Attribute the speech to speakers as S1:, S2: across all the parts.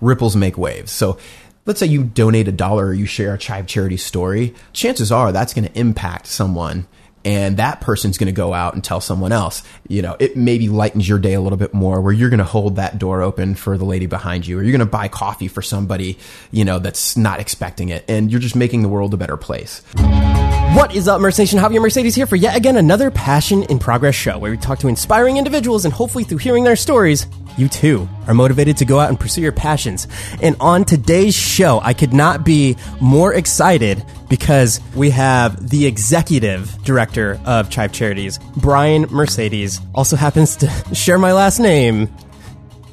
S1: ripples make waves. So let's say you donate a dollar or you share a Chive charity story, chances are that's going to impact someone and that person's going to go out and tell someone else. You know, it maybe lightens your day a little bit more where you're going to hold that door open for the lady behind you or you're going to buy coffee for somebody, you know, that's not expecting it and you're just making the world a better place.
S2: What is up, Mercedes? Javier Mercedes here for yet again another Passion in Progress show where we talk to inspiring individuals and hopefully through hearing their stories, you too are motivated to go out and pursue your passions. And on today's show, I could not be more excited because we have the executive director of Chive Charities, Brian Mercedes, also happens to share my last name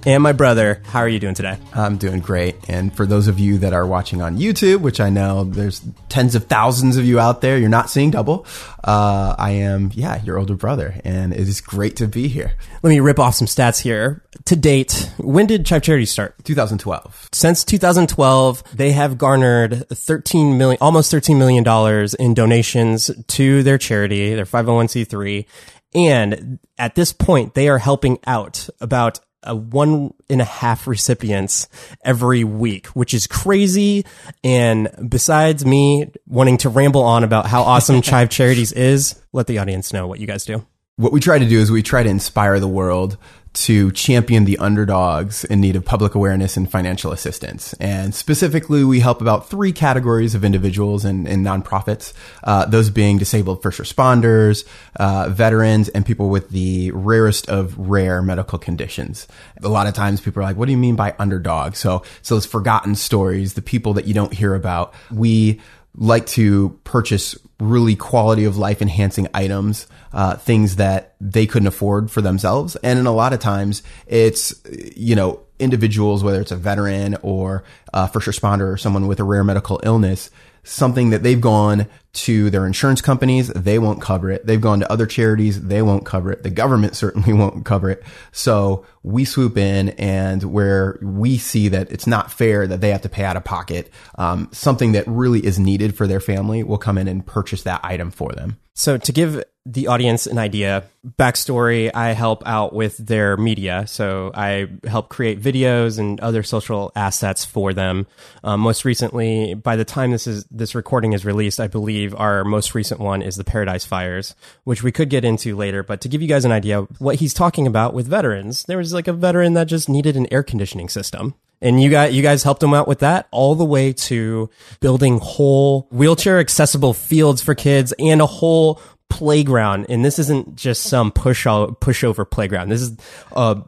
S2: and my brother. How are you doing today?
S1: I'm doing great. And for those of you that are watching on YouTube, which I know there's tens of thousands of you out there, you're not seeing double. Uh, I am, yeah, your older brother, and it is great to be here.
S2: Let me rip off some stats here. To date, when did Chive Charity start?
S1: 2012.
S2: Since 2012, they have garnered 13 million, almost 13 million dollars in donations to their charity, their 501c3. And at this point, they are helping out about a one and a half recipients every week, which is crazy. And besides me wanting to ramble on about how awesome Chive Charities is, let the audience know what you guys do.
S1: What we try to do is we try to inspire the world to champion the underdogs in need of public awareness and financial assistance. And specifically, we help about three categories of individuals and, and nonprofits, uh, those being disabled first responders, uh, veterans, and people with the rarest of rare medical conditions. A lot of times people are like, what do you mean by underdog? So, so those forgotten stories, the people that you don't hear about, we like to purchase really quality of life enhancing items, uh, things that they couldn't afford for themselves. And in a lot of times it's, you know, individuals, whether it's a veteran or a first responder or someone with a rare medical illness, something that they've gone to their insurance companies, they won't cover it. They've gone to other charities, they won't cover it. The government certainly won't cover it. So we swoop in and where we see that it's not fair that they have to pay out of pocket, um, something that really is needed for their family will come in and purchase that item for them.
S2: So, to give the audience an idea, backstory, I help out with their media. So, I help create videos and other social assets for them. Um, most recently, by the time this is this recording is released, I believe our most recent one is the Paradise Fires, which we could get into later. But to give you guys an idea, what he's talking about with veterans, there was like a veteran that just needed an air conditioning system. And you guys, you guys helped them out with that all the way to building whole wheelchair accessible fields for kids and a whole playground. And this isn't just some push out, pushover playground. This is, uh,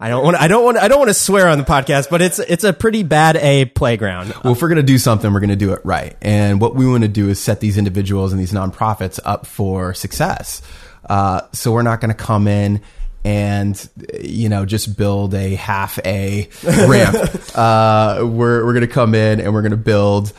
S2: I don't want. I don't want. I don't want to swear on the podcast, but it's it's a pretty bad A playground.
S1: Well, if we're going to do something, we're going to do it right. And what we want to do is set these individuals and these nonprofits up for success. Uh, so we're not going to come in and you know just build a half a ramp. uh, we're we're going to come in and we're going to build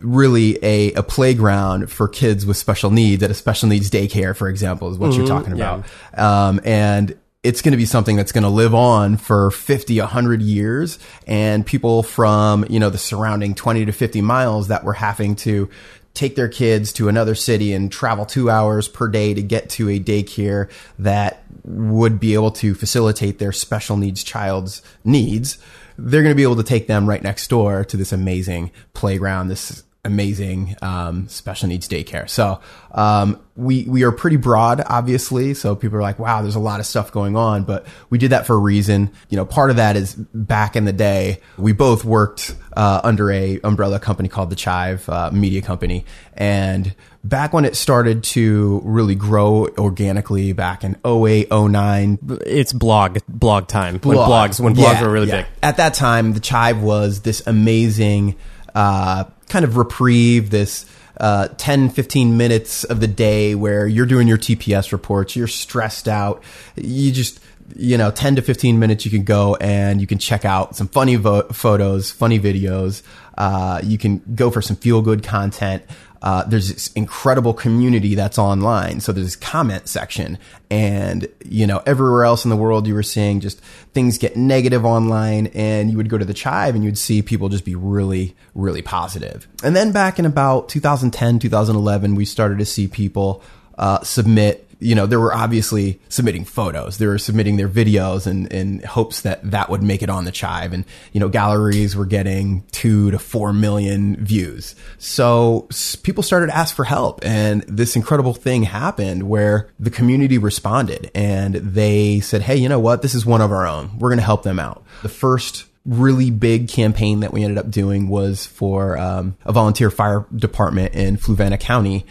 S1: really a, a playground for kids with special needs at a special needs daycare, for example, is what you're talking about. Um, and it's going to be something that's going to live on for 50, 100 years. And people from, you know, the surrounding 20 to 50 miles that were having to take their kids to another city and travel two hours per day to get to a daycare that would be able to facilitate their special needs child's needs. They're going to be able to take them right next door to this amazing playground, this amazing um, special needs daycare. So um, we we are pretty broad, obviously. So people are like, "Wow, there's a lot of stuff going on," but we did that for a reason. You know, part of that is back in the day, we both worked uh, under a umbrella company called the Chive uh, Media Company, and back when it started to really grow organically, back in 08, 09,
S2: It's blog blog time when blogs when blogs
S1: Yeah,
S2: were really
S1: yeah.
S2: big.
S1: At that time, the Chive was this amazing uh, kind of reprieve, this uh, 10, 15 minutes of the day where you're doing your TPS reports, you're stressed out, you just, you know, 10 to 15 minutes you can go and you can check out some funny vo- photos, funny videos. Uh, you can go for some feel good content. Uh, there's this incredible community that's online. So there's this comment section and, you know, everywhere else in the world you were seeing just things get negative online and you would go to the Chive and you'd see people just be really, really positive. And then back in about 2010, 2011, we started to see people, uh, submit you know, there were obviously submitting photos. They were submitting their videos in, in hopes that that would make it on the Chive. And, you know, galleries were getting two to four million views. So people started to ask for help. And this incredible thing happened where the community responded and they said, Hey, you know what? This is one of our own. We're going to help them out. The first really big campaign that we ended up doing was for um, a volunteer fire department in Fluvanna County.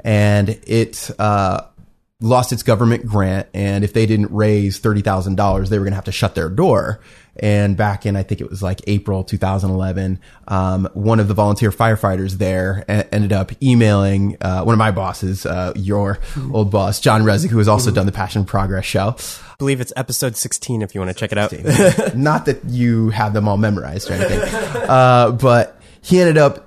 S1: And it, uh, lost its government grant, and if they didn't raise thirty thousand dollars, they were going to have to shut their door. And back in, I think it was like April 2011, um, one of the volunteer firefighters there a- ended up emailing uh, one of my bosses, uh, your old boss, John Resnick, who has also done the Passion Progress show.
S2: I believe it's episode 16 if you want to check it out.
S1: Not that you have them all memorized or anything, uh, but he ended up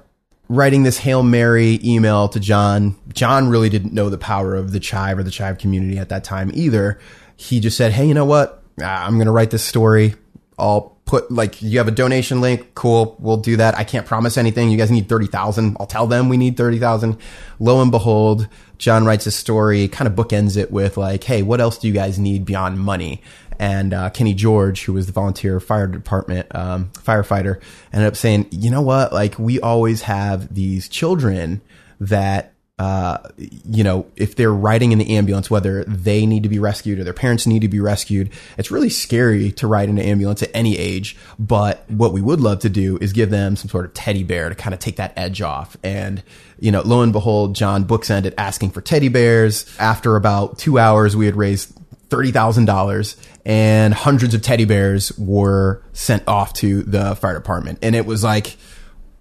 S1: writing this Hail Mary email to John. John really didn't know the power of the Chive or the Chive community at that time either. He just said, Hey, you know what? Ah, I'm going to write this story. I'll put like, you have a donation link. Cool. We'll do that. I can't promise anything. You guys need 30,000. I'll tell them we need 30,000. Lo and behold, John writes a story, kind of bookends it with like, Hey, what else do you guys need beyond money? And uh, Kenny George, who was the volunteer fire department um, firefighter, ended up saying, "You know what? Like we always have these children that." Uh, you know, if they're riding in the ambulance, whether they need to be rescued or their parents need to be rescued, it's really scary to ride in an ambulance at any age. But what we would love to do is give them some sort of teddy bear to kind of take that edge off. And, you know, lo and behold, John books ended asking for teddy bears. After about two hours, we had raised $30,000 and hundreds of teddy bears were sent off to the fire department. And it was like,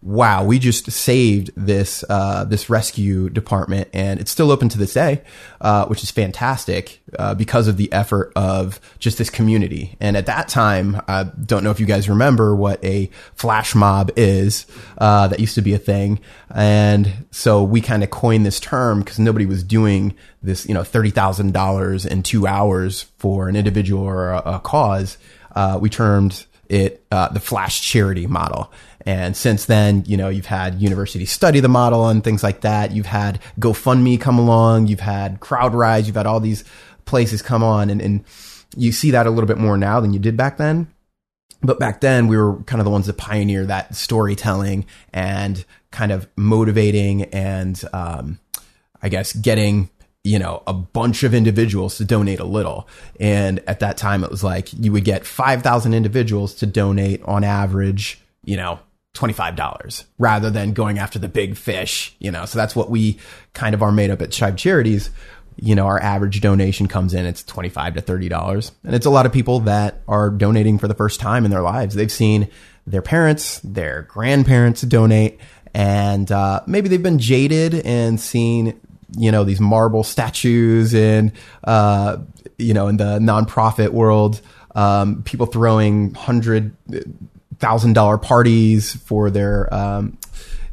S1: wow, we just saved this, uh, this rescue department and it's still open to this day, uh, which is fantastic, uh, because of the effort of just this community. And at that time, I don't know if you guys remember what a flash mob is, uh, that used to be a thing. And so we kind of coined this term because nobody was doing this, you know, $30,000 in two hours for an individual or a, a cause. Uh, we termed it, uh, the flash charity model. And since then, you know, you've had universities study the model and things like that. You've had GoFundMe come along. You've had CrowdRise. You've had all these places come on and, and you see that a little bit more now than you did back then. But back then we were kind of the ones that pioneer that storytelling and kind of motivating and, um, I guess getting you know, a bunch of individuals to donate a little. And at that time, it was like you would get 5,000 individuals to donate on average, you know, $25 rather than going after the big fish, you know. So that's what we kind of are made up at Chive Charities. You know, our average donation comes in, it's 25 to $30. And it's a lot of people that are donating for the first time in their lives. They've seen their parents, their grandparents donate, and uh, maybe they've been jaded and seen, you know, these marble statues and, uh, you know, in the nonprofit world, um, people throwing hundred thousand dollar parties for their um,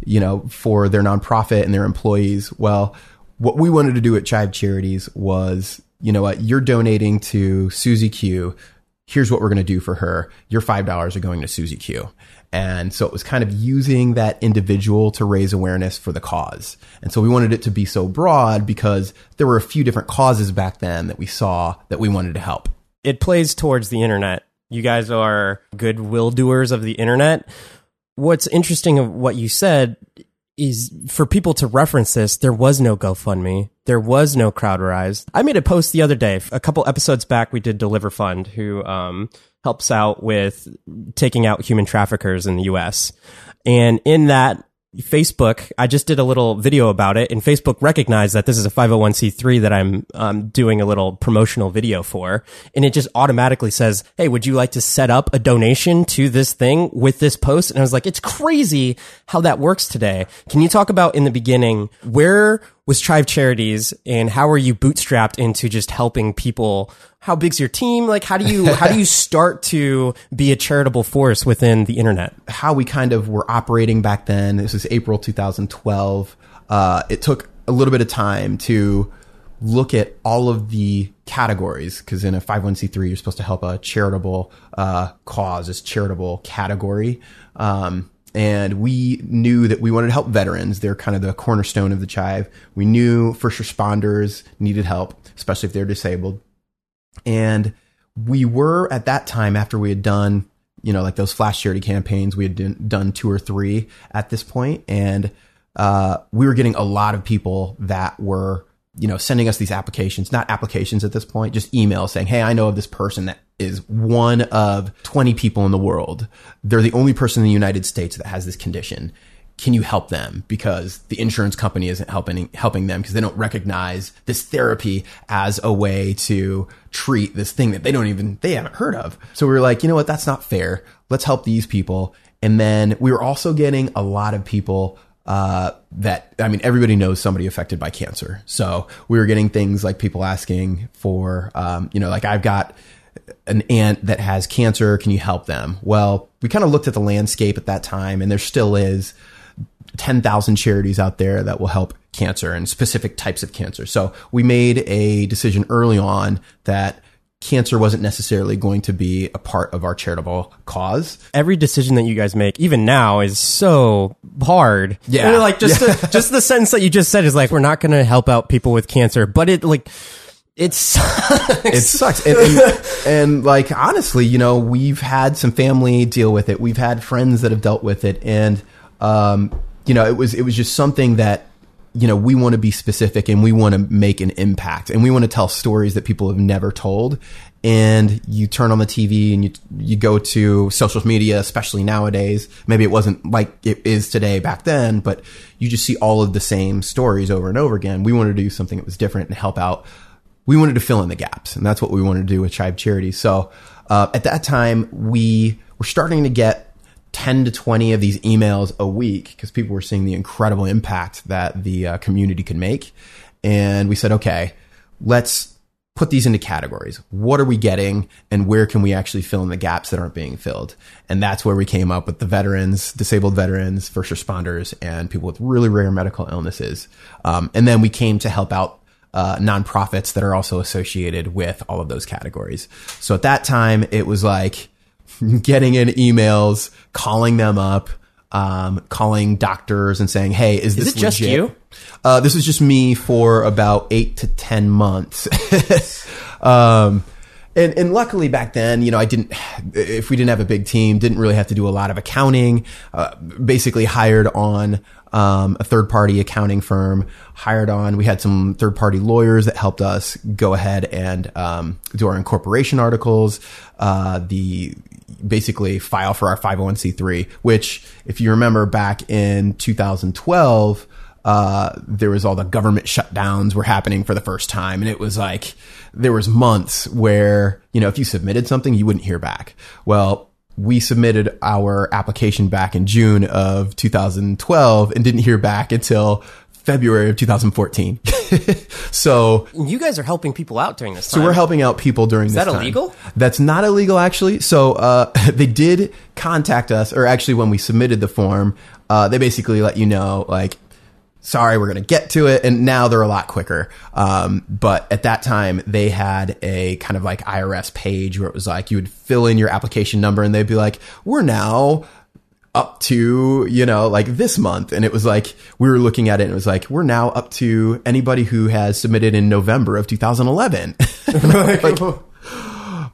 S1: you know for their nonprofit and their employees. Well what we wanted to do at chive charities was you know what you're donating to susie q. Here's what we're going to do for her. Your five dollars are going to susie q and so it was kind of using that individual to raise awareness for the cause. And so we wanted it to be so broad because there were a few different causes back then that we saw that we wanted to help.
S2: It plays towards the internet you guys are good will doers of the internet. What's interesting of what you said is for people to reference this, there was no GoFundMe. There was no CrowdRise. I made a post the other day, a couple episodes back, we did Deliver Fund, who um, helps out with taking out human traffickers in the US. And in that Facebook, I just did a little video about it, and Facebook recognized that this is a 501c3 that I'm um, doing a little promotional video for. And it just automatically says, Hey, would you like to set up a donation to this thing with this post? And I was like, It's crazy how that works today. Can you talk about in the beginning, where was Chive Charities and how are you bootstrapped into just helping people? How big's your team? Like, how do you, how do you start to be a charitable force within the internet?
S1: How we kind of were operating back then. This is April 2012. Uh, it took a little bit of time to look at all of the categories because in a 501c3 you're supposed to help a charitable uh, cause, this charitable category. Um, and we knew that we wanted to help veterans. They're kind of the cornerstone of the Chive. We knew first responders needed help, especially if they're disabled. And we were at that time after we had done, you know, like those flash charity campaigns, we had done two or three at this point, and uh, we were getting a lot of people that were, you know, sending us these applications, not applications at this point, just emails saying, "Hey, I know of this person that is one of 20 people in the world. They're the only person in the United States that has this condition." Can you help them because the insurance company isn't helping helping them because they don't recognize this therapy as a way to treat this thing that they don't even they haven't heard of. So we were like, you know what, that's not fair. Let's help these people. And then we were also getting a lot of people uh, that I mean, everybody knows somebody affected by cancer. So we were getting things like people asking for, um, you know, like I've got an aunt that has cancer. Can you help them? Well, we kind of looked at the landscape at that time, and there still is 10,000 charities out there that will help cancer and specific types of cancer. So we made a decision early on that cancer wasn't necessarily going to be a part of our charitable cause.
S2: Every decision that you guys make, even now, is so hard.
S1: Yeah.
S2: And, like just yeah. the, just the sentence that you just said is like, we're not going to help out people with cancer, but it like. It sucks.
S1: It sucks. And, and, and, like, honestly, you know, we've had some family deal with it. We've had friends that have dealt with it. And, um, you know, it was it was just something that you know we want to be specific and we want to make an impact and we want to tell stories that people have never told. And you turn on the TV and you you go to social media, especially nowadays. Maybe it wasn't like it is today back then, but you just see all of the same stories over and over again. We wanted to do something that was different and help out. We wanted to fill in the gaps, and that's what we wanted to do with Chive Charity. So uh, at that time, we were starting to get 10 to 20 of these emails a week because people were seeing the incredible impact that the uh, community could make. And we said, okay, let's put these into categories. What are we getting and where can we actually fill in the gaps that aren't being filled? And that's where we came up with the veterans, disabled veterans, first responders, and people with really rare medical illnesses. Um, and then we came to help out uh, nonprofits that are also associated with all of those categories. So at that time, it was like, getting in emails, calling them up, um, calling doctors and saying, "Hey, is,
S2: is
S1: this
S2: just you?"
S1: Uh, this was just me for about eight to ten months. um, and, and luckily back then, you know, I didn't, if we didn't have a big team, didn't really have to do a lot of accounting, uh, basically hired on, um, a third party accounting firm, hired on, we had some third party lawyers that helped us go ahead and, um, do our incorporation articles, uh, the, basically file for our 501c3, which if you remember back in 2012, uh, there was all the government shutdowns were happening for the first time. And it was like, there was months where, you know, if you submitted something, you wouldn't hear back. Well, we submitted our application back in June of 2012 and didn't hear back until February of 2014. so
S2: you guys are helping people out during this time.
S1: So we're helping out people during
S2: Is
S1: this
S2: that
S1: time.
S2: illegal?
S1: That's not illegal actually. So uh, they did contact us, or actually when we submitted the form, uh, they basically let you know like, sorry, we're going to get to it. And now they're a lot quicker. Um, but at that time, they had a kind of like IRS page where it was like you would fill in your application number and they'd be like, we're now up to, you know, like this month. And it was like, we were looking at it and it was like, we're now up to anybody who has submitted in November of 2011. like,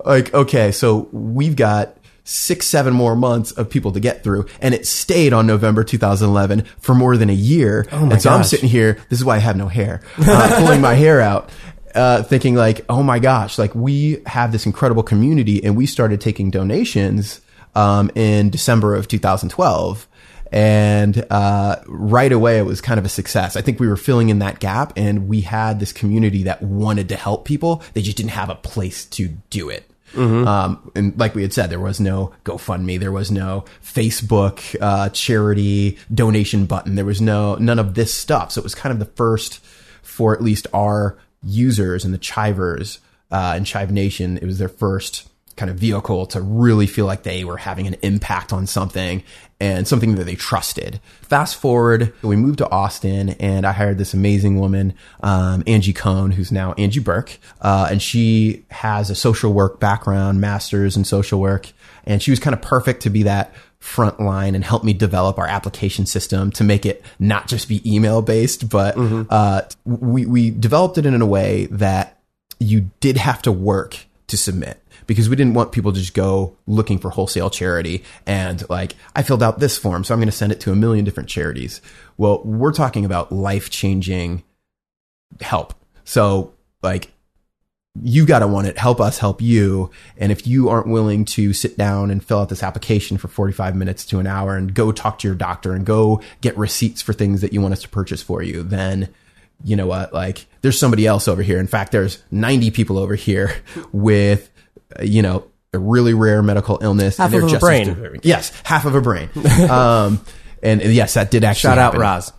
S1: like, okay, so we've got six, seven more months of people to get through. And it stayed on November 2011 for more than a year.
S2: Oh my
S1: and so
S2: gosh.
S1: I'm sitting here, this is why I have no hair, uh, pulling my hair out. Uh, thinking like, oh my gosh, like we have this incredible community and we started taking donations um, in December of 2012. And uh, right away, it was kind of a success. I think we were filling in that gap, and we had this community that wanted to help people. They just didn't have a place to do it. Um, and like we had said, there was no GoFundMe, there was no Facebook uh, charity donation button, there was no none of this stuff. So it was kind of the first for at least our users and the Chivers uh, and Chive Nation. It was their first kind of vehicle to really feel like they were having an impact on something and something that they trusted. Fast forward, we moved to Austin and I hired this amazing woman, um, Angie Cohn, who's now Angie Burke. Uh, and she has a social work background, master's in social work. And she was kind of perfect to be that front line and help me develop our application system to make it not just be email based, but uh, we we developed it in a way that you did have to work to submit because we didn't want people to just go looking for wholesale charity and like I filled out this form, so I'm going to send it to a million different charities. Well, we're talking about life changing help. So like you got to want it. Help us help you. And if you aren't willing to sit down and fill out this application for 45 minutes to an hour and go talk to your doctor and go get receipts for things that you want us to purchase for you, then you know what? Like there's somebody else over here. In fact, there's 90 people over here with, you know, a really rare medical illness.
S2: Half
S1: and
S2: of a
S1: just
S2: brain.
S1: deserving. Yes. Half of a brain. um, and, and yes, that did actually
S2: Shout out
S1: happen.
S2: Roz.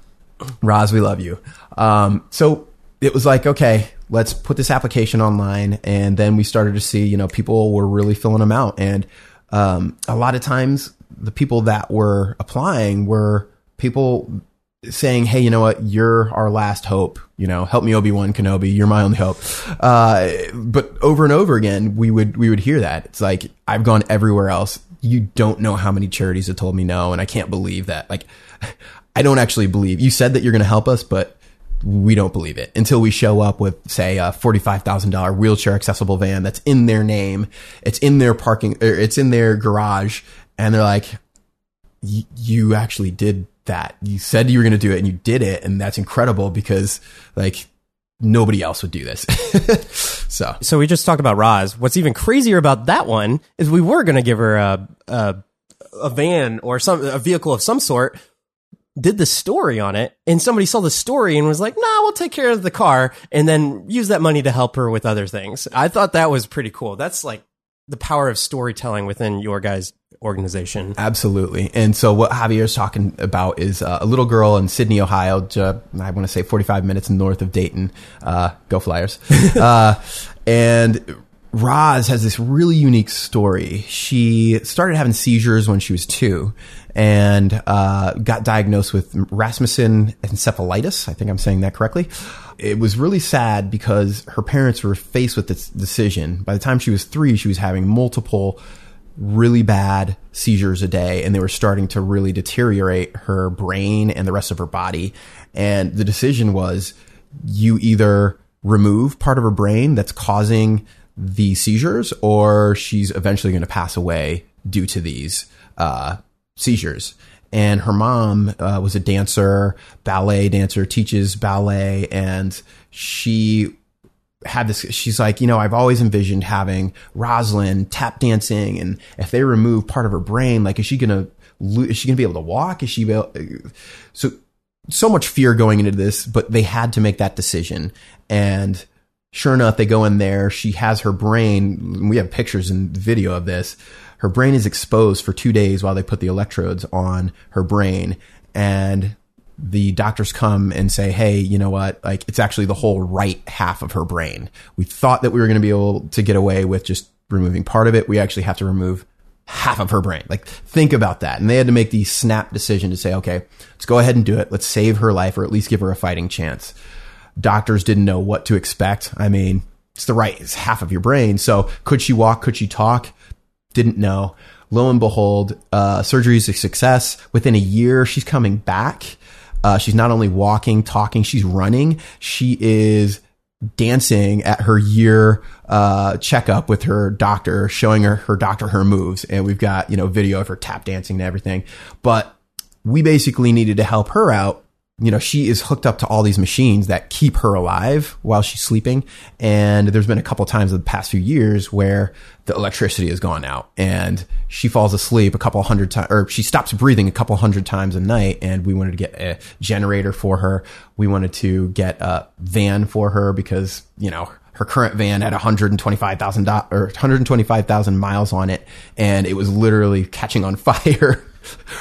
S1: Roz, we love you. Um, so it was like, okay, let's put this application online. And then we started to see, you know, people were really filling them out. And um, a lot of times the people that were applying were people saying, hey, you know what, you're our last hope. You know, help me, Obi Wan Kenobi. You're my only hope. Uh, but over and over again, we would we would hear that. It's like I've gone everywhere else. You don't know how many charities have told me no, and I can't believe that. Like, I don't actually believe you said that you're going to help us, but we don't believe it until we show up with, say, a forty-five thousand dollar wheelchair accessible van that's in their name, it's in their parking, or it's in their garage, and they're like, "Y- "You actually did that. You said you were going to do it, and you did it, and that's incredible because like nobody else would do this." so
S2: So we just talked about Roz. What's even crazier about that one is we were going to give her a, a a van or some a vehicle of some sort. Did the story on it, and somebody saw the story and was like, "Nah, we'll take care of the car," and then use that money to help her with other things. I thought that was pretty cool. That's like the power of storytelling within your guys' organization.
S1: Absolutely. And so what Javier's talking about is uh, a little girl in Sidney, Ohio, ju- I want to say 45 minutes north of Dayton. Uh, go Flyers. uh, and Roz has this really unique story. She started having seizures when she was two and uh, got diagnosed with Rasmussen encephalitis. I think I'm saying that correctly. It was really sad because her parents were faced with this decision. By the time she was three, she was having multiple really bad seizures a day and they were starting to really deteriorate her brain and the rest of her body. And the decision was you either remove part of her brain that's causing the seizures or she's eventually going to pass away due to these uh, seizures. And her mom uh, was a dancer, ballet dancer, teaches ballet, and she had this she's like you know i've always envisioned having rosalind tap dancing and if they remove part of her brain like is she gonna lo- is she gonna be able to walk? Is she be able, so so much fear going into this but they had to make that decision. And sure enough they go in there she has her brain we have pictures and video of this her brain is exposed for two days while they put the electrodes on her brain. And the doctors come and say, Hey, you know what? Like it's actually the whole right half of her brain. We thought that we were going to be able to get away with just removing part of it. We actually have to remove half of her brain. Like think about that. And they had to make the snap decision to say, okay, let's go ahead and do it. Let's save her life or at least give her a fighting chance. Doctors didn't know what to expect. I mean, it's the right, it's half of your brain. So could she walk? Could she talk? Didn't know. Lo and behold, uh, surgery is a success. Within a year, she's coming back. Uh, she's not only walking, talking, she's running. She is dancing at her year uh, checkup with her doctor, showing her her doctor her moves, and we've got you know video of her tap dancing and everything. But we basically needed to help her out. You know, she is hooked up to all these machines that keep her alive while she's sleeping. And there's been a couple times in the past few years where the electricity has gone out and she falls asleep a couple hundred times, or she stops breathing a couple hundred times a night. And we wanted to get a generator for her. We wanted to get a van for her because, you know, her current van had 125,000 or 125,000 miles on it and it was literally catching on fire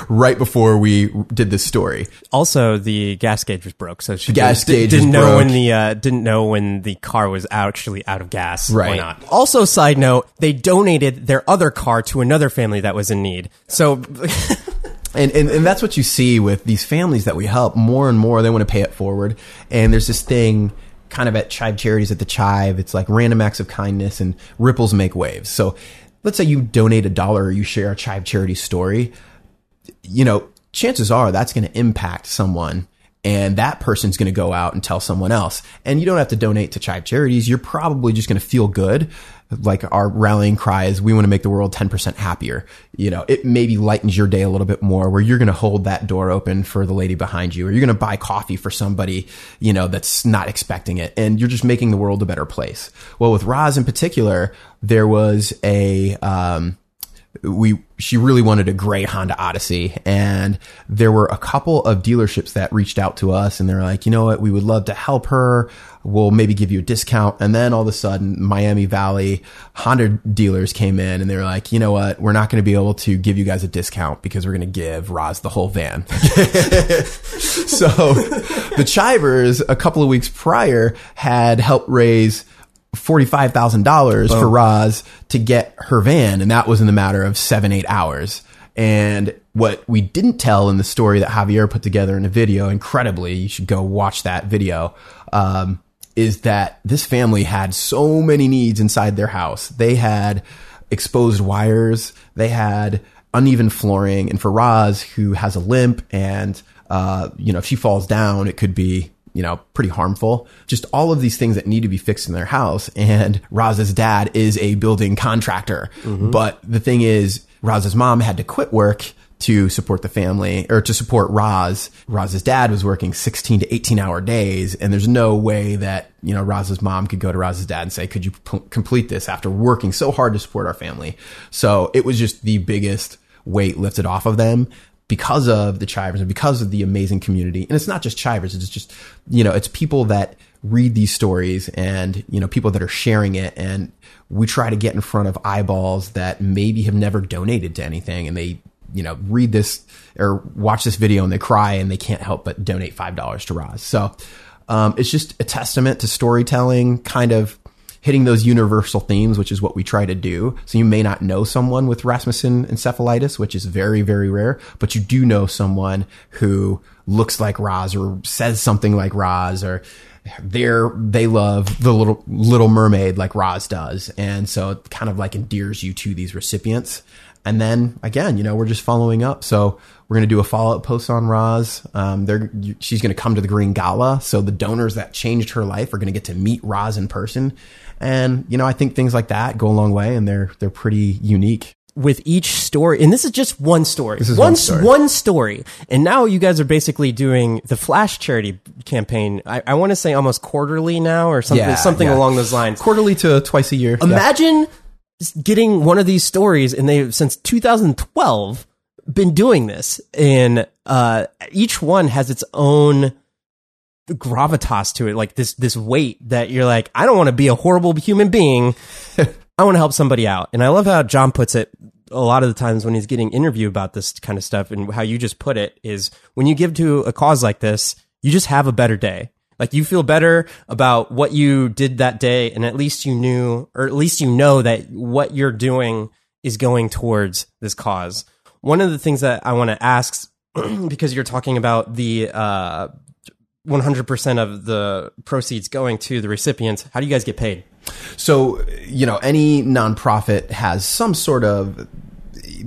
S1: right before we did this story.
S2: Also, the gas gauge was broke, so she
S1: gas
S2: didn't,
S1: gauge
S2: didn't know
S1: broke.
S2: when the uh, didn't know when the car was actually out of gas
S1: right.
S2: or not. Also, side note, they donated their other car to another family that was in need. So,
S1: And, and and that's what you see with these families that we help. More and more, they want to pay it forward. And there's this thing kind of at Chive Charities at the Chive. It's like random acts of kindness and ripples make waves. So let's say you donate a dollar or you share a Chive Charity story. You know, chances are that's going to impact someone and that person's going to go out and tell someone else. And you don't have to donate to Chive Charities. You're probably just going to feel good. Like our rallying cry is, we want to make the world 10% happier. You know, it maybe lightens your day a little bit more where you're going to hold that door open for the lady behind you, or you're going to buy coffee for somebody, you know, that's not expecting it. And you're just making the world a better place. Well, with Roz in particular, there was a, um, we she really wanted a gray Honda Odyssey and there were a couple of dealerships that reached out to us and they're like, "You know what? We would love to help her. We'll maybe give you a discount." And then all of a sudden, Miami Valley Honda dealers came in and they're like, "You know what? We're not going to be able to give you guys a discount because we're going to give Roz the whole van." so, the Chivers a couple of weeks prior had helped raise forty-five thousand dollars for Roz to get her van, and that was in the matter of seven, eight hours. And what we didn't tell in the story that Javier put together in a video, incredibly, you should go watch that video, um, is that this family had so many needs inside their house. They had exposed wires, they had uneven flooring, and for Roz, who has a limp and uh, you know, if she falls down, it could be you know, pretty harmful. Just all of these things that need to be fixed in their house. And Roz's dad is a building contractor. Mm-hmm. But the thing is, Roz's mom had to quit work to support the family or to support Roz. Roz's dad was working 16 to 18 hour days. And there's no way that, you know, Roz's mom could go to Roz's dad and say, could you p- complete this after working so hard to support our family? So it was just the biggest weight lifted off of them because of the Chivers and because of the amazing community. And it's not just Chivers, it's just, you know, it's people that read these stories and, you know, people that are sharing it. And we try to get in front of eyeballs that maybe have never donated to anything and they, you know, read this or watch this video and they cry and they can't help but donate $5 to Roz. So, um, it's just a testament to storytelling, kind of hitting those universal themes, which is what we try to do. So you may not know someone with Rasmussen encephalitis, which is very, very rare, but you do know someone who looks like Roz or says something like Roz or they're, they love the little, little mermaid like Roz does. And so it kind of like endears you to these recipients. And then again, you know, we're just following up. So we're going to do a follow up post on Roz. Um, she's going to come to the Green Gala. So the donors that changed her life are going to get to meet Roz in person. And, you know, I think things like that go a long way and they're, they're pretty unique.
S2: with each story, and this is just one story.
S1: This is
S2: one,
S1: one story.
S2: one story. And now you guys are basically doing the Flash charity campaign. I, I want to say almost quarterly now, or something,
S1: Yeah,
S2: something
S1: yeah.
S2: along those lines.
S1: Quarterly to twice a year.
S2: Imagine s- getting one of these stories, and they've since 2012 been doing this, and uh, each one has its own gravitas to it, like this this weight that you're like, I don't want to be a horrible human being. I want to help somebody out. And I love how John puts it a lot of the times when he's getting interviewed about this kind of stuff and how you just put it is when you give to a cause like this, you just have a better day. Like you feel better about what you did that day and at least you knew or at least you know that what you're doing is going towards this cause. One of the things that I want to ask because you're talking about the uh 100% of the proceeds going to the recipients, how do you guys get paid?
S1: So, you know, any nonprofit has some sort of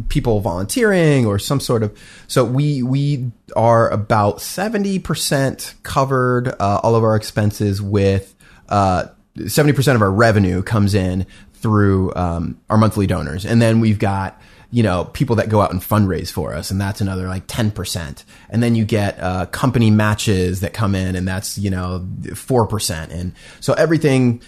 S1: people volunteering or some sort of so we we are about 70% covered uh, all of our expenses with uh 70% of our revenue comes in through um, our monthly donors and then we've got you know people that go out and fundraise for us and that's another like 10% and then you get uh, company matches that come in and that's you know 4% and so everything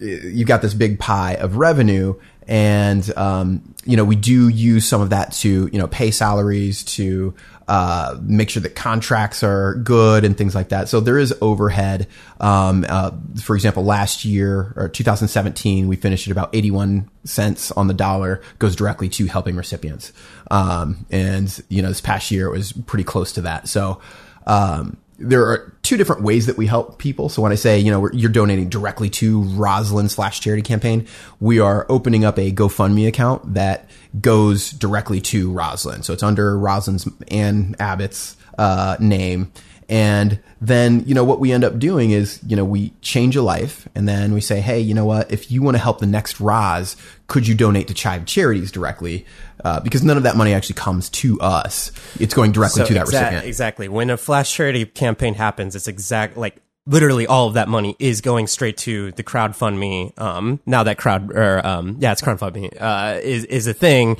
S1: you've got this big pie of revenue and um, you know we do use some of that to you know pay salaries to uh, make sure that contracts are good and things like that. So there is overhead. Um, uh, for example last year or 2017 we finished at about 81 cents on the dollar goes directly to helping recipients. Um, and you know this past year it was pretty close to that. So um, there are two different ways that we help people. So when I say, you know, you're donating directly to Roslyn slash charity campaign, we are opening up a GoFundMe account that goes directly to Roslyn. So it's under Roslyn's Ann Abbott's uh, name. And then, you know, what we end up doing is, you know, we change a life and then we say, hey, you know what? If you want to help the next Roz, could you donate to Chive Charities directly? uh, because none of that money actually comes to us. It's going directly
S2: So
S1: to that
S2: exa-
S1: recipient.
S2: Exactly. When a flash charity campaign happens, it's exact like literally all of that money is going straight to the crowdfund Um, now that crowd or um, yeah, it's crowdfund uh, is is a thing.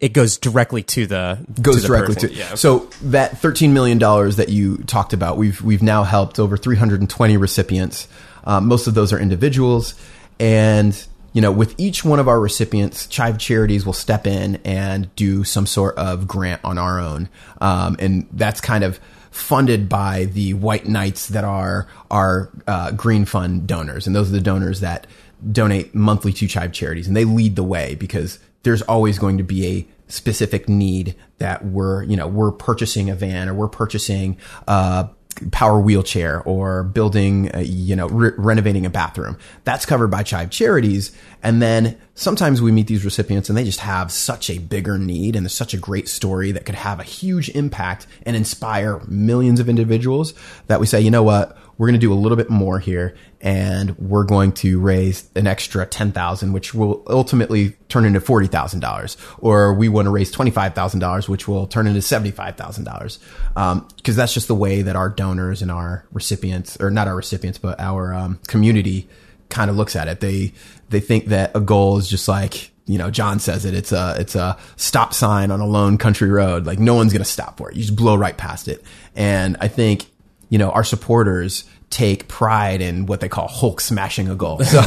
S2: It goes directly to the
S1: goes
S2: to the
S1: directly
S2: person.
S1: to.
S2: yeah.
S1: So that thirteen million dollars that you talked about, we've we've now helped over three hundred and twenty recipients. Um, most of those are individuals, and you know, with each one of our recipients, Chive Charities will step in and do some sort of grant on our own, um, and that's kind of funded by the white knights that are our uh, green fund donors, and those are the donors that donate monthly to Chive Charities, and they lead the way because there's always going to be a specific need that we're you know we're purchasing a van or we're purchasing a power wheelchair or building a, you know re- renovating a bathroom. That's covered by chive charities. And then sometimes we meet these recipients and they just have such a bigger need and such a great story that could have a huge impact and inspire millions of individuals that we say you know what we're going to do a little bit more here and we're going to raise an extra 10,000 which will ultimately turn into $40,000 or we want to raise $25,000 which will turn into $75,000 um, because that's just the way that our donors and our recipients or not our recipients but our um, community kind of looks at it they they think that a goal is just like you know, John says it. It's a it's a stop sign on a lone country road. Like no one's gonna stop for it. You just blow right past it. And I think you know our supporters take pride in what they call Hulk smashing a goal. So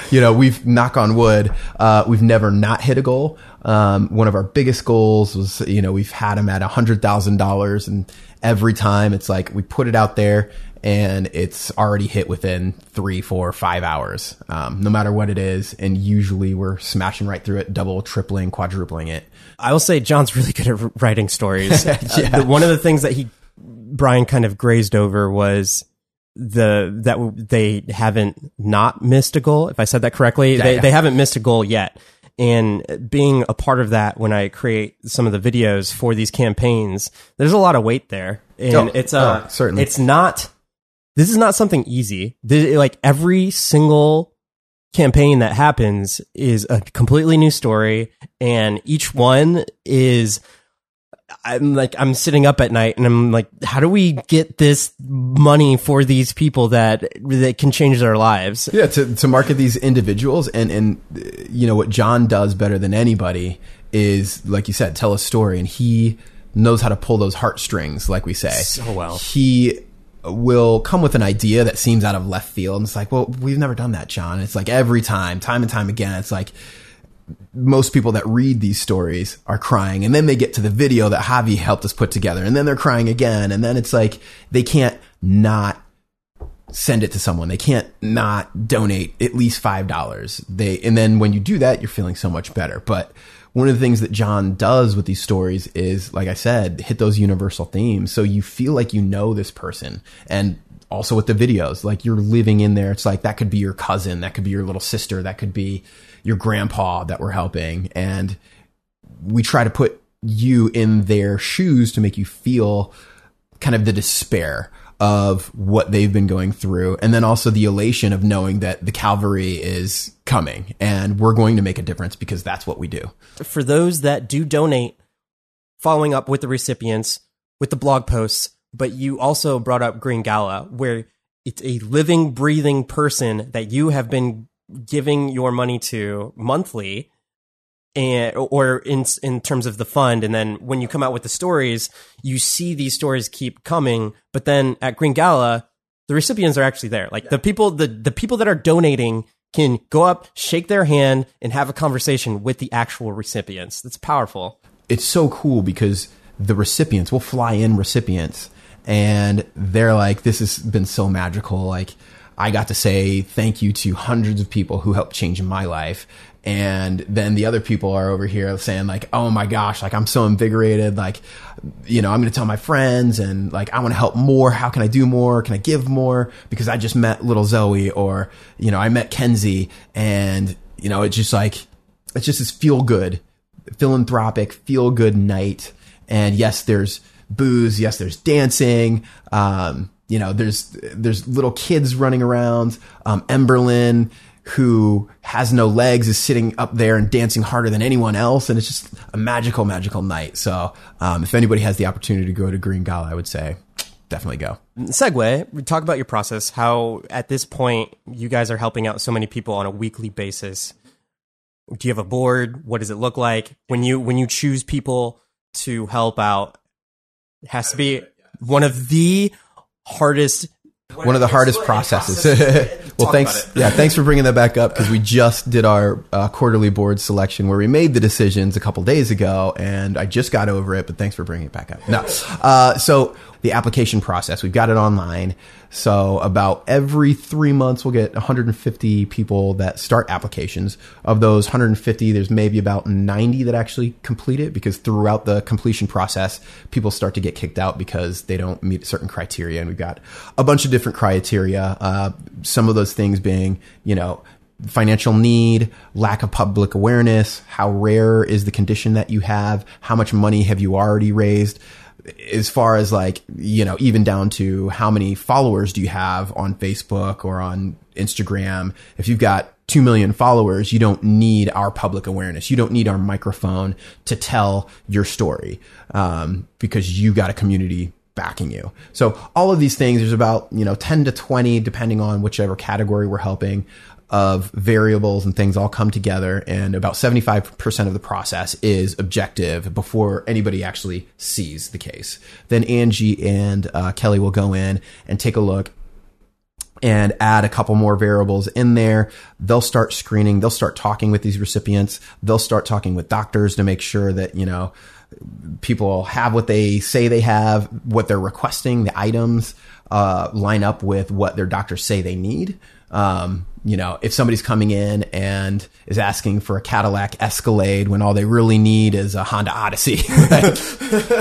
S1: you know we've knock on wood, uh, we've never not hit a goal. Um, one of our biggest goals was you know we've had them at a hundred thousand dollars, and every time it's like we put it out there and it's already hit within three, four, five hours, um, no matter what it is. And usually we're smashing right through it, double, tripling, quadrupling it.
S2: I will say John's really good at writing stories. Uh, the- one of the things that he Brian kind of grazed over was the that they haven't not missed a goal. If I said that correctly, they
S1: yeah.
S2: they haven't missed a goal yet. And being a part of that when I create some of the videos for these campaigns, there's a lot of weight there, and
S1: Oh,
S2: it's uh
S1: oh, certainly.
S2: it's not. This is not something easy. This, like every single campaign that happens is a completely new story and each one is I'm like I'm sitting up at night and I'm like how do we get this money for these people that that can change their lives
S1: Yeah, to, to market these individuals and and you know what John does better than anybody is like you said, tell a story, and he knows how to pull those heartstrings, like we say,
S2: So well.
S1: He will come with an idea that seems out of left field, and it's like, well, we've never done that, John. And it's like every time, time and time again, it's like most people that read these stories are crying and then they get to the video that Javi helped us put together and then they're crying again and then it's like they can't not send it to someone. They can't not donate at least $5. They and then when you do that you're feeling so much better. But one of the things that John does with these stories is like I said, hit those universal themes so you feel like you know this person and also with the videos like you're living in there it's like that could be your cousin that could be your little sister that could be your grandpa that we're helping and we try to put you in their shoes to make you feel kind of the despair of what they've been going through and then also the elation of knowing that the calvary is coming and we're going to make a difference because that's what we do.
S2: For those that do donate following up with the recipients with the blog posts but you also brought up Green Gala where it's a living breathing person that you have been giving your money to monthly and or in in terms of the fund and then when you come out with the stories you see these stories keep coming but then at Green Gala the recipients are actually there. Like the people the the people that are donating can go up shake their hand and have a conversation with the actual recipients. That's powerful.
S1: It's so cool because the recipients will fly in recipients and they're like this has been so magical. Like i got to say thank you to hundreds of people who helped change my life. And then the other people are over here saying like oh my gosh like i'm so invigorated. Like you know i'm going to tell my friends and like i want to help more. How can i do more? Can i give more? Because i just met little zoe or you know i met kenzie and you know it's just like it's just this feel good philanthropic feel good night. And yes there's booze. Yes there's dancing. Um, you know there's there's little kids running around um, emberlyn who has no legs is sitting up there and dancing harder than anyone else. And it's just a magical, magical night. So, um, if anybody has the opportunity to go to Green Gala, I would say definitely go.
S2: Segue, talk about your process. How at this point you guys are helping out so many people on a weekly basis. Do you have a board? What does it look like when you when you choose people to help out? It has to be one of the hardest
S1: one of the hardest processes. well, thanks. Yeah, thanks for bringing that back up because we just did our uh, quarterly board selection where we made the decisions a couple days ago, and I just got over it. But thanks for bringing it back up. No, uh, so the application process. We've got it online. So about every three months, we'll get 150 people that start applications. Of those 150, there's maybe about 90 that actually complete it because throughout the completion process, people start to get kicked out because they don't meet certain criteria. And we've got a bunch of different criteria. Uh, some of those things being, you know, financial need, lack of public awareness, how rare is the condition that you have, how much money have you already raised as far as like, you know, even down to how many followers do you have on Facebook or on Instagram? If you've got 2 million followers, you don't need our public awareness. You don't need our microphone to tell your story, um, because you got a community backing you. So all of these things, there's about, you know, 10 to 20, depending on whichever category we're helping of variables and things all come together and about 75% of the process is objective before anybody actually sees the case. Then Angie and uh, Kelly will go in and take a look and add a couple more variables in there. They'll start screening. They'll start talking with these recipients. They'll start talking with doctors to make sure that, you know, people have what they say they have, what they're requesting, the items, uh, line up with what their doctors say they need. Um, you know, if somebody's coming in and is asking for a Cadillac Escalade when all they really need is a Honda Odyssey,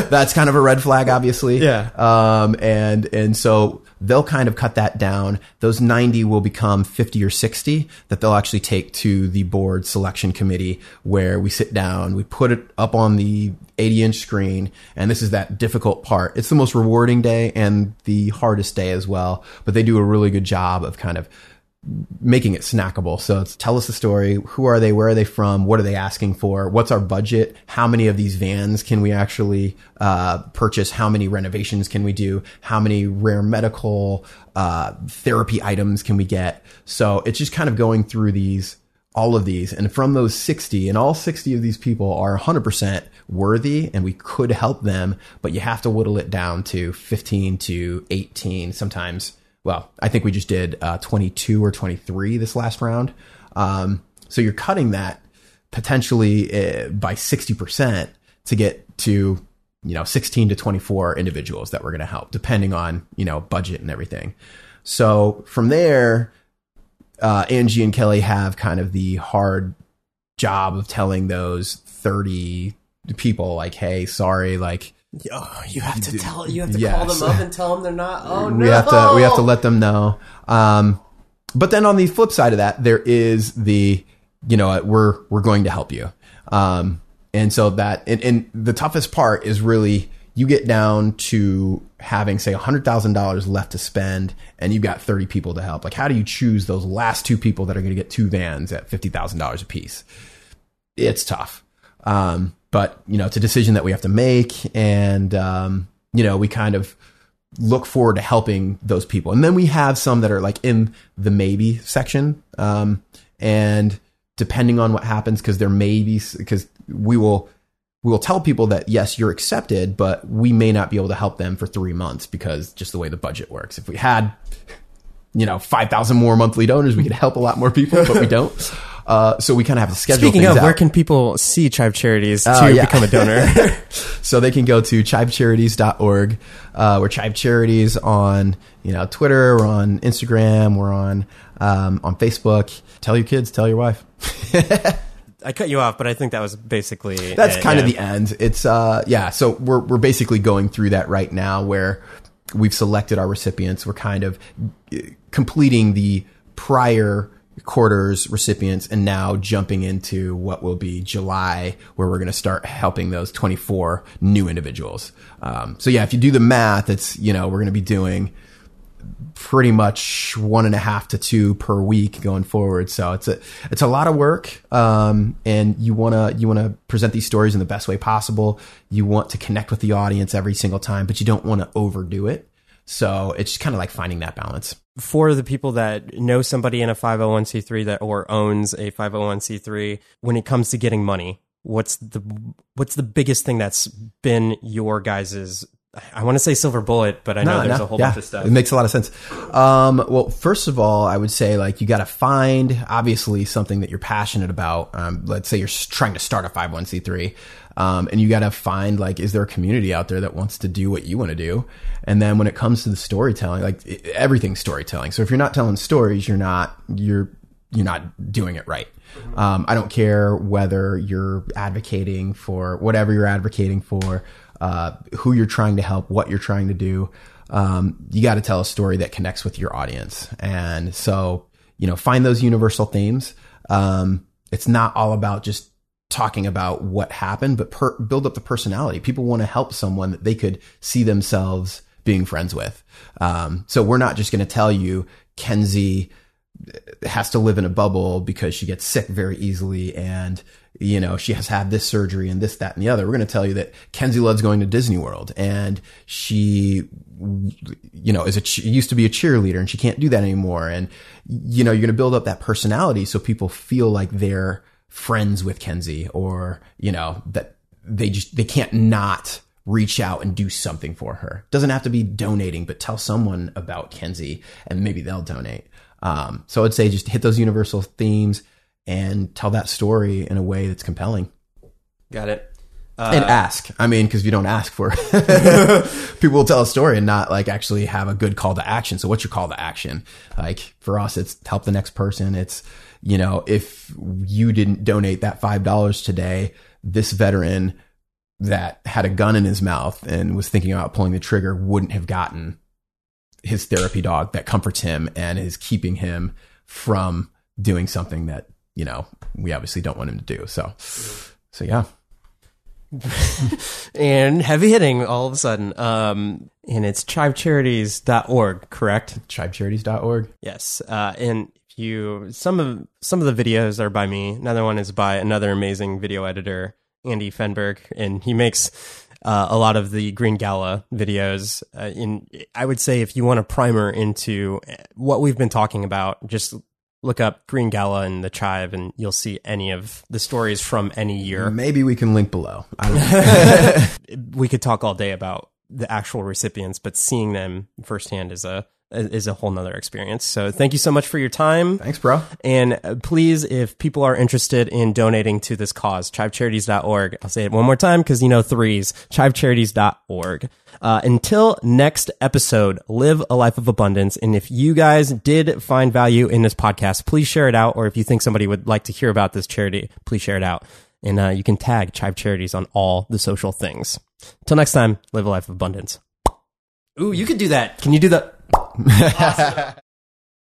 S1: that's kind of a red flag, obviously.
S2: Yeah.
S1: Um, and, and so they'll kind of cut that down. Those 90 will become 50 or 60 that they'll actually take to the board selection committee where we sit down, we put it up on the 80 inch screen. And this is that difficult part. It's the most rewarding day and the hardest day as well, but they do a really good job of kind of making it snackable. So it's tell us the story. Who are they? Where are they from? What are they asking for? What's our budget? How many of these vans can we actually uh, purchase? How many renovations can we do? How many rare medical uh, therapy items can we get? So it's just kind of going through these, all of these. And from those 60, and all 60 of these people are 100% worthy and we could help them, but you have to whittle it down to 15 to 18, sometimes well, I think we just did uh, 22 or 23 this last round. Um, so you're cutting that potentially uh, by 60% to get to, you know, 16 to 24 individuals that we're going to help, depending on, you know, budget and everything. So from there, uh, Angie and Kelly have kind of the hard job of telling those 30 people, like, hey, sorry, like,
S2: Oh, you have to tell. You have to yes. call them up and tell them they're not. Oh no, we
S1: have to. We have to let them know. Um, but then on the flip side of that, there is the, you know, we're we're going to help you. Um, and so that and, and the toughest part is really you get down to having say $100,000 left to spend and you've got 30 people to help. Like how do you choose those last two people that are going to get two vans at $50,000 a piece? It's tough. Um, but you know, it's a decision that we have to make, and um, you know, we kind of look forward to helping those people. And then we have some that are like in the maybe section, um, and depending on what happens, because there may be because we will we will tell people that yes, you're accepted, but we may not be able to help them for three months because just the way the budget works. If we had you know, 5,000 more monthly donors, we could help a lot more people, but we don't. Uh, so we kind of have to schedule.
S2: Speaking of,
S1: out.
S2: where can people see Chive Charities uh, to yeah. become a donor?
S1: so they can go to chivecharities.org. Uh, we're Chive Charities on you know Twitter, we're on Instagram, we're on um, on Facebook. Tell your kids, tell your wife.
S2: I cut you off, but I think that was basically
S1: that's it, kind yeah. of the end. It's uh yeah, so we're we're basically going through that right now where we've selected our recipients. We're kind of uh, completing the prior quarters recipients and now jumping into what will be July, where we're going to start helping those 24 new individuals. Um, so yeah, if you do the math, it's, you know, we're going to be doing pretty much one and a half to two per week going forward. So it's a it's a lot of work, um, and you wanna you wanna present these stories in the best way possible. You want to connect with the audience every single time, but you don't want to overdo it. So it's kind of like finding that balance.
S2: For the people that know somebody in a 501c3 that or owns a 501c3, when it comes to getting money, what's the what's the biggest thing that's been your guys's I want to say silver bullet, but I know
S1: No,
S2: there's
S1: no,
S2: a whole
S1: yeah,
S2: bunch of stuff.
S1: It makes a lot of sense. Um, well, first of all, I would say like you got to find obviously something that you're passionate about. Um, let's say you're trying to start a 501c3, um, and you got to find like is there a community out there that wants to do what you want to do? And then when it comes to the storytelling, like i- everything's storytelling. So if you're not telling stories, you're not you're you're not doing it right. Um, I don't care whether you're advocating for whatever you're advocating for, uh, who you're trying to help, what you're trying to do. Um, you got to tell a story that connects with your audience. And so, you know, find those universal themes. Um, it's not all about just talking about what happened, but per- build up the personality. People want to help someone that they could see themselves being friends with. Um, so we're not just going to tell you, Kenzie, has to live in a bubble because she gets sick very easily and you know she has had this surgery and this that and the other we're going to tell you that kenzie loves going to disney world and she you know is a used to be a cheerleader and she can't do that anymore and you know you're going to build up that personality so people feel like they're friends with kenzie or you know that they just they can't not reach out and do something for her doesn't have to be donating but tell someone about kenzie and maybe they'll donate um, so I'd say just hit those universal themes and tell that story in a way that's compelling.
S2: Got it.
S1: and ask. I mean, because if you don't ask for it, people will tell a story and not like actually have a good call to action. So what's your call to action? Like for us, it's help the next person. It's, you know, if you didn't donate that $5 today, this veteran that had a gun in his mouth and was thinking about pulling the trigger wouldn't have gotten his therapy dog that comforts him and is keeping him from doing something that you know we obviously don't want him to do so so yeah
S2: And heavy hitting all of a sudden. Um, and it's chivecharities.org, correct?
S1: chivecharities.org
S2: Yes. Uh, and you some of some of the videos are by me. Another one is by another amazing video editor, Andy Fenberg, and he makes uh, a lot of the Green Gala videos. Uh, in I would say if you want a primer into what we've been talking about, just look up Green Gala and the Chive, and you'll see any of the stories from any year.
S1: maybe we can link below I don't know.
S2: we could talk all day about the actual recipients, but seeing them firsthand is a is a whole nother experience. So thank you so much for your time.
S1: thanks bro
S2: And uh, please, if people are interested in donating to this cause, chivecharities.org. I'll say it one more time because you know threes, chivecharities.org. Uh, until next episode, live a life of abundance. And if you guys did find value in this podcast, please share it out. Or if you think somebody would like to hear about this charity, please share it out. And uh, you can tag Chive Charities on all the social things. Till next time, live a life of abundance. Ooh, you could do that. Can you do that? Awesome.